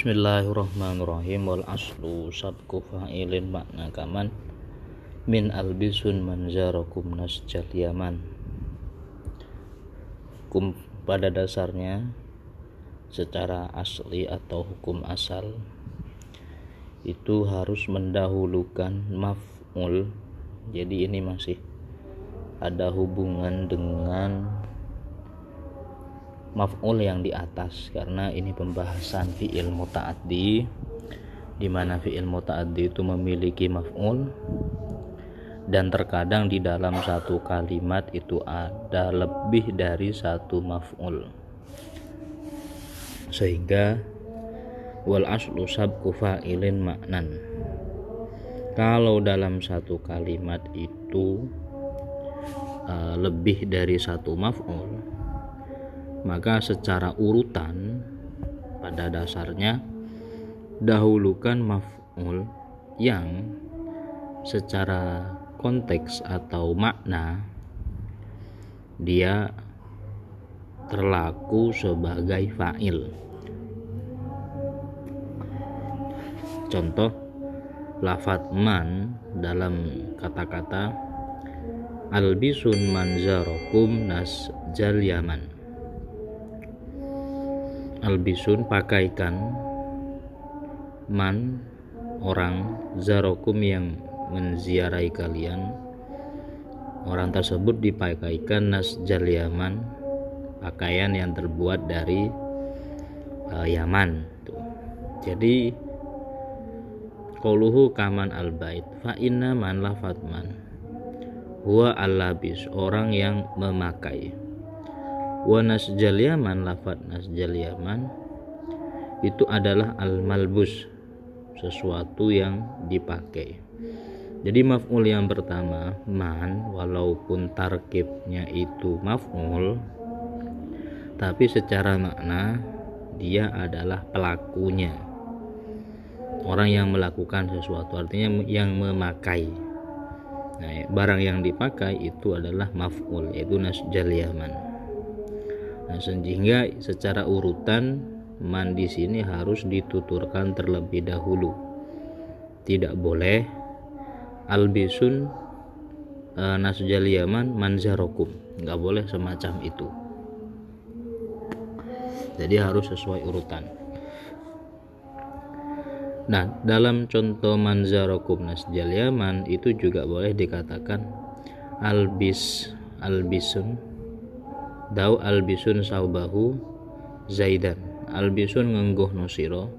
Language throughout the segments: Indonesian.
Bismillahirrahmanirrahim. Wal aslu sabku fa'ilin makna kaman. Min albisun manzarakum nasjal yaman. Hukum pada dasarnya secara asli atau hukum asal itu harus mendahulukan maf'ul. Jadi ini masih ada hubungan dengan maf'ul yang di atas karena ini pembahasan fi'il muta'addi di mana fi'il muta'addi itu memiliki maf'ul dan terkadang di dalam satu kalimat itu ada lebih dari satu maf'ul. Sehingga wal aslu sabku fa'ilin maknan kalau dalam satu kalimat itu uh, lebih dari satu maf'ul maka secara urutan pada dasarnya dahulukan maf'ul yang secara konteks atau makna dia terlaku sebagai fa'il. Contoh lafat man dalam kata-kata albisun nas jal yaman albisun pakaikan man orang zarokum yang menziarahi kalian. Orang tersebut dipakaikan nas yaman pakaian yang terbuat dari uh, Yaman tuh. jadi qauluhu kaman al bait fa inna man lafatman huwa al orang yang memakai wa nasjal yaman lafat nasjal yaman itu adalah al malbus sesuatu yang dipakai. Jadi maf'ul yang pertama man walaupun tarkibnya itu maf'ul tapi secara makna dia adalah pelakunya. Orang yang melakukan sesuatu artinya yang memakai. Nah, barang yang dipakai itu adalah maf'ul yaitu nasjal yaman Nah, sehingga secara urutan man di sini harus dituturkan terlebih dahulu. Tidak boleh albisun e, nasjal yaman manzarokum. Nggak boleh semacam itu. Jadi harus sesuai urutan. Nah, dalam contoh manzarokum nasjal yaman itu juga boleh dikatakan albis albisun Dau albisun saubahu Zaidan. Albisun ngengguh nusiro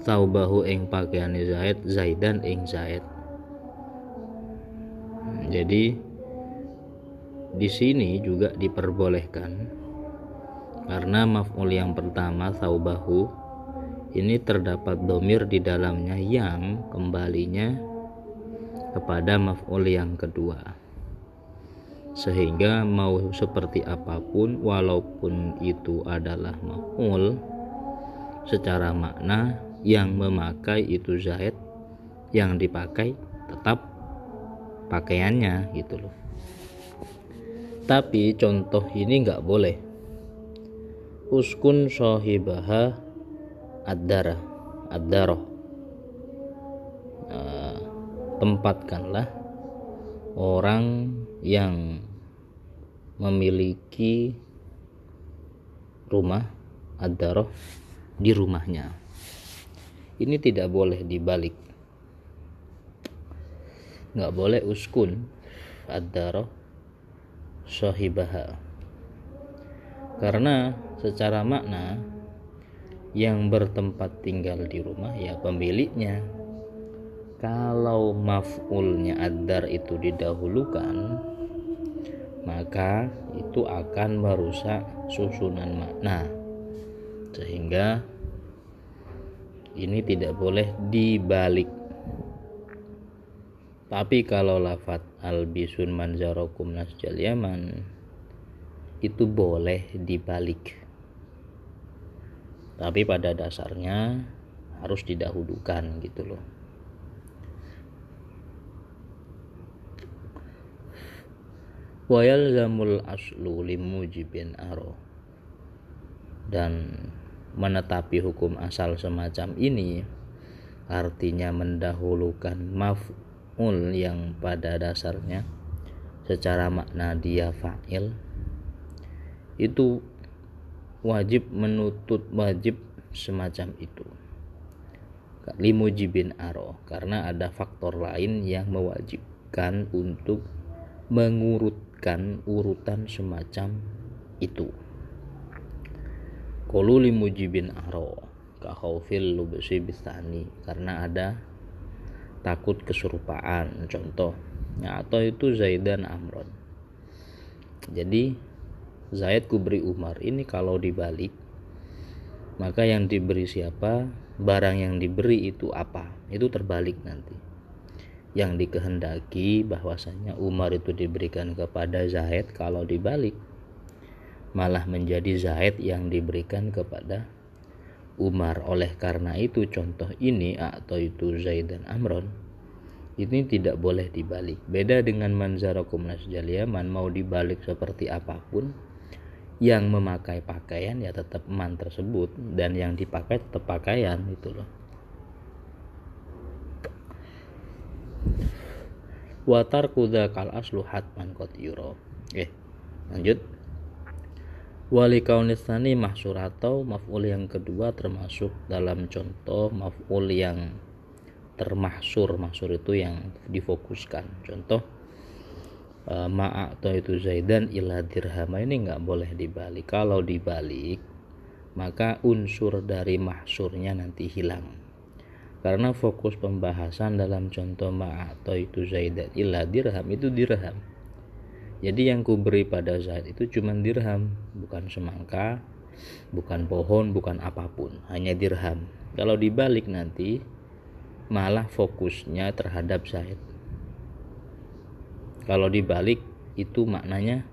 saubahu ing pakaian Zaid Zaidan ing Zaid. Jadi di sini juga diperbolehkan karena maf'ul yang pertama saubahu ini terdapat domir di dalamnya yang kembalinya kepada maf'ul yang kedua sehingga mau seperti apa pun walaupun itu adalah maf'ul secara makna yang memakai itu zaid yang dipakai tetap pakaiannya gitu loh. Tapi contoh ini nggak boleh. Uskun sohibaha ad-darah ad-daroh nah, tempatkanlah orang yang memiliki rumah adaroh di rumahnya. Ini tidak boleh dibalik. Nggak boleh uskun adaroh sohibaha. Karena secara makna yang bertempat tinggal di rumah ya pemiliknya. Kalau maf'ulnya adar itu didahulukan maka itu akan merusak susunan makna. Sehingga ini tidak boleh dibalik. Tapi kalau lafat albisun manzarokum nasjal yaman itu boleh dibalik. Tapi pada dasarnya harus didahulukan gitu loh wayal zamul aslu limujibin aro. Dan menetapi hukum asal semacam ini artinya mendahulukan maf'ul yang pada dasarnya secara makna dia fa'il itu wajib menutut wajib semacam itu. Limujibin aro karena ada faktor lain yang mewajibkan untuk mengurutkan urutan semacam itu. Kolu limujibin aro kahaufil lubesi bisani karena ada takut keserupaan. Contoh ya, atau itu Zaidan Amron jadi Zaid kubri Umar ini kalau dibalik maka yang diberi siapa? Barang yang diberi itu apa? Itu terbalik nanti yang dikehendaki bahwasanya Umar itu diberikan kepada Zaid kalau dibalik. Malah menjadi Zaid yang diberikan kepada Umar. Oleh karena itu contoh ini atau itu Zaid dan Amron ini tidak boleh dibalik. Beda dengan manzarakum nasjaliyaman mau dibalik seperti apa pun yang memakai pakaian ya tetap man tersebut dan yang dipakai tetap pakaian itu loh watar kuda kal aslu hatman kot euro eh lanjut. Wali kaunisani mahsur atau maf'ul yang kedua termasuk dalam contoh maf'ul yang termahsur mahsur itu yang difokuskan. Contoh e, ma'a atau itu zaidan ila dirham ini nggak boleh dibalik. Kalau dibalik maka unsur dari mahsurnya nanti hilang karena fokus pembahasan dalam contoh ma'a atau itu zaidan ila dirham itu dirham. Jadi yang ku beri pada Zaid itu cuma dirham bukan semangka bukan pohon bukan apa pun hanya dirham. Kalau dibalik nanti malah fokusnya terhadap Zaid. Kalau dibalik itu maknanya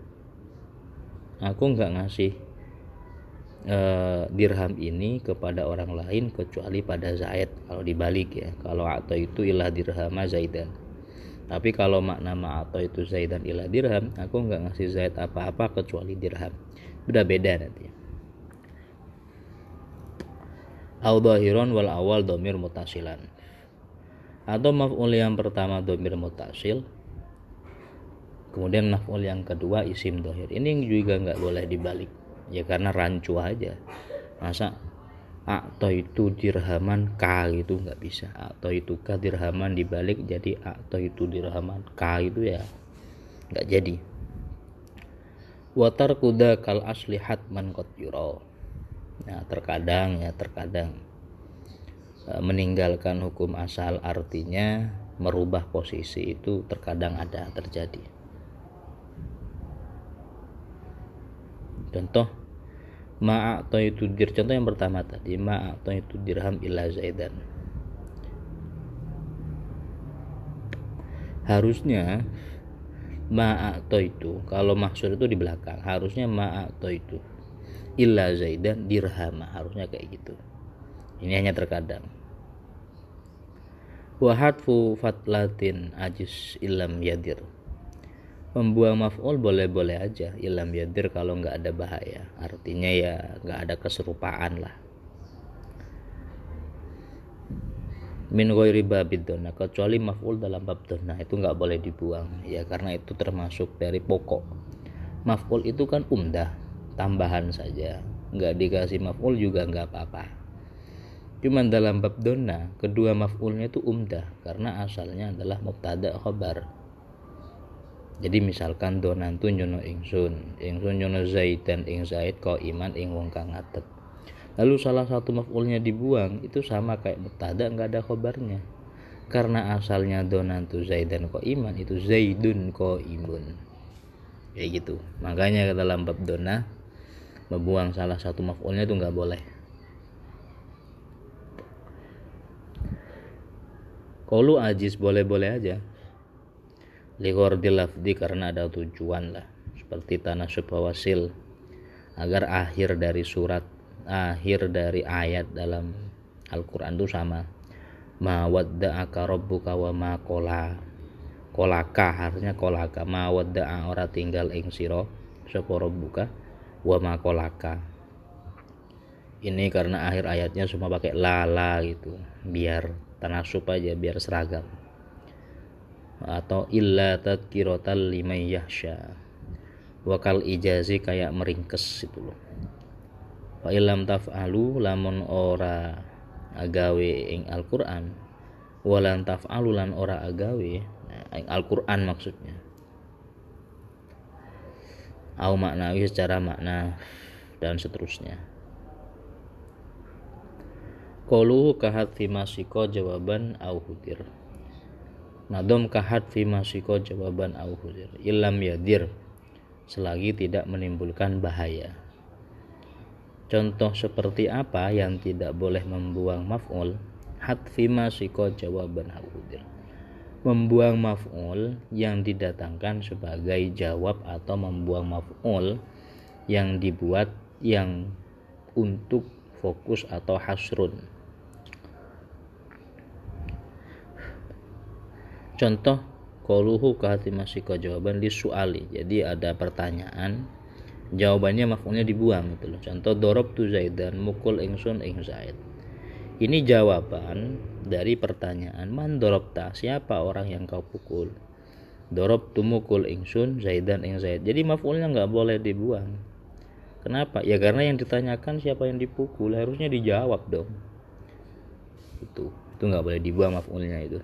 aku nggak ngasih e, dirham ini kepada orang lain kecuali pada Zaid kalau dibalik ya. Kalau atau itu ilah dirham Zaidan. Tapi kalau makna atau itu Zaidan ila dirham aku nggak ngasih Zaid apa-apa kecuali dirham. Udah beda nanti. Au wal awal domir mutasilan. Atau maf'ul yang pertama domir mutasil kemudian maf'ul yang kedua isim dohir. Ini juga nggak boleh dibalik ya karena rancu aja. Masa atau itu dirhaman k itu nggak bisa. Atau itu k dirhaman dibalik jadi atau itu dirhaman k itu ya nggak jadi. Watar kuda kal aslihat man kot yuro nah terkadang ya terkadang e, meninggalkan hukum asal artinya merubah posisi itu terkadang ada terjadi contoh ma atau itu dir. Contoh yang pertama tadi ma atau itu dirham ila zaidan. Harusnya ma atau itu kalau maksud itu di belakang harusnya ma atau itu illa zaidan dirham. Harusnya kayak gitu. Ini hanya terkadang. Wahadfu fatlatin ajis ilam yadir membuang maf'ul boleh-boleh aja. Ilam yadir kalau nggak ada bahaya. Artinya ya nggak ada keserupaan lah. Min ghairi babid dona. Kecuali maf'ul dalam bab dona. Itu nggak boleh dibuang. Ya karena itu termasuk dari pokok. Maf'ul itu kan umdah. Tambahan saja. Nggak dikasih maf'ul juga nggak apa-apa. Cuman dalam bab dona kedua maf'ulnya itu umdah. Karena asalnya adalah mubtada khobar jadi misalkan donan tu nyono ingsun ingsun nyono zaidan ing zaid ko iman ing wong kang ngadeg. Lalu salah satu maf'ulnya dibuang itu sama kayak mutada nggak ada khobarnya karena asalnya donan tu zaidan ko iman itu zaidun ko imun kayak gitu. Makanya dalam bab dona membuang salah satu maf'ulnya itu nggak boleh. Kalau ajis boleh-boleh aja di lafdi karena ada tujuan lah seperti tanah wasil agar akhir dari surat akhir dari ayat dalam Al-Quran itu sama. Ma wadda'aka rabbuka wa ma kola kolaka harusnya kolaka. Ma wadda'a ora tinggal ing siro sapa rabbuka wa ma kolaka. Ini karena akhir ayatnya semua pakai lala gitu biar tanasub aja biar seragam atau illa tadkiratal liman yahsya wakal ijazi kayak meringkes itu loh. Wa ilam taf'alu lamun ora agawe ing Al-Qur'an. Walan taf'alu lan ora agawe nah, ing Al-Qur'an maksudnya. Au maknawi secara makna dan seterusnya. Kolu kahat masiko jawaban au hudir. Nadom kahat fi masiko jawaban au hudir. Ilam yadir selagi tidak menimbulkan bahaya. Contoh seperti apa yang tidak boleh membuang maf'ul? fi masiko jawaban au hudir. Membuang maf'ul yang didatangkan sebagai jawab atau membuang maf'ul yang dibuat yang untuk fokus atau hasrun Contoh koluhu hati masih ke jawaban di suali. Jadi ada pertanyaan, jawabannya maf'ulnya dibuang gitu loh. Contoh dorob tu zaidan mukul ingsun ing zaid. Ini jawaban dari pertanyaan man dorobta siapa orang yang kau pukul? Dorob tu mukul ingsun zaidan ing zaid. Jadi maf'ulnya nggak boleh dibuang. Kenapa? Ya karena yang ditanyakan siapa yang dipukul harusnya dijawab dong. Itu itu nggak boleh dibuang maf'ulnya itu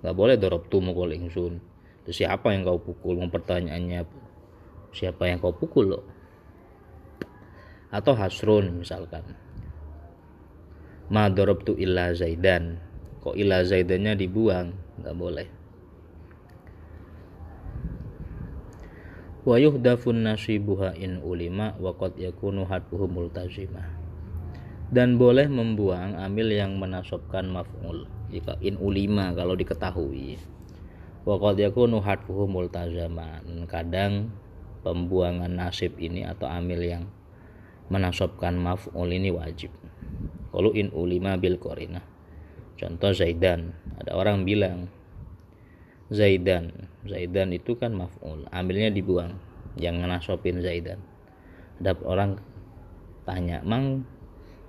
nggak boleh dorop tuh mukul ingsun siapa yang kau pukul? Pertanyaannya siapa yang kau pukul lo? Atau hasrun misalkan. Ma dorop tu illa zaidan. Kok illa zaidannya dibuang? Nggak boleh. Wa yuhdafun nasibuha in ulima wa qad yakunu hadbuhu multazimah dan boleh membuang amil yang menasobkan maf'ul jika in ulima kalau diketahui. Waqad yakunu hadfuhu multazaman. Kadang pembuangan nasib ini atau amil yang menasobkan maf'ul ini wajib. Kalau in ulima bil korina contoh Zaidan. Ada orang bilang Zaidan. Zaidan itu kan maf'ul. Amilnya dibuang. Yang menasobin Zaidan. Ada orang tanya mang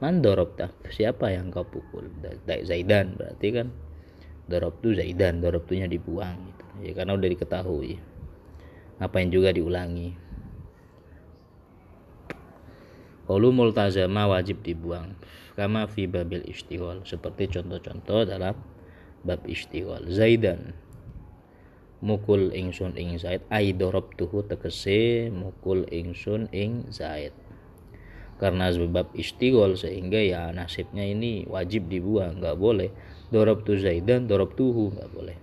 man tak siapa yang kau pukul? Zaidan berarti kan? Tu Zaidan tunya dibuang gitu. Ya karena udah diketahui. Ngapain juga diulangi? Qalu multazama wajib dibuang. Kama fi babil istiwal seperti contoh-contoh dalam bab istiwal Zaidan. Mukul ingsun ing Zaid. Ai tuhu tegese mukul ingsun ing Zaid karena sebab istighol sehingga ya nasibnya ini wajib dibuang nggak boleh. Dorob tu zaidan dorob tuhu nggak boleh.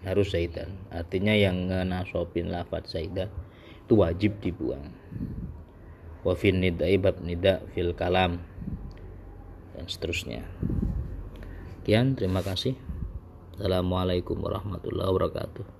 Harus zaidan. Artinya yang ngenasopin lafat zaidan itu wajib dibuang. Wafin nida ibab nida fil kalam. Dan seterusnya. Kian terima kasih. Assalamualaikum warahmatullahi wabarakatuh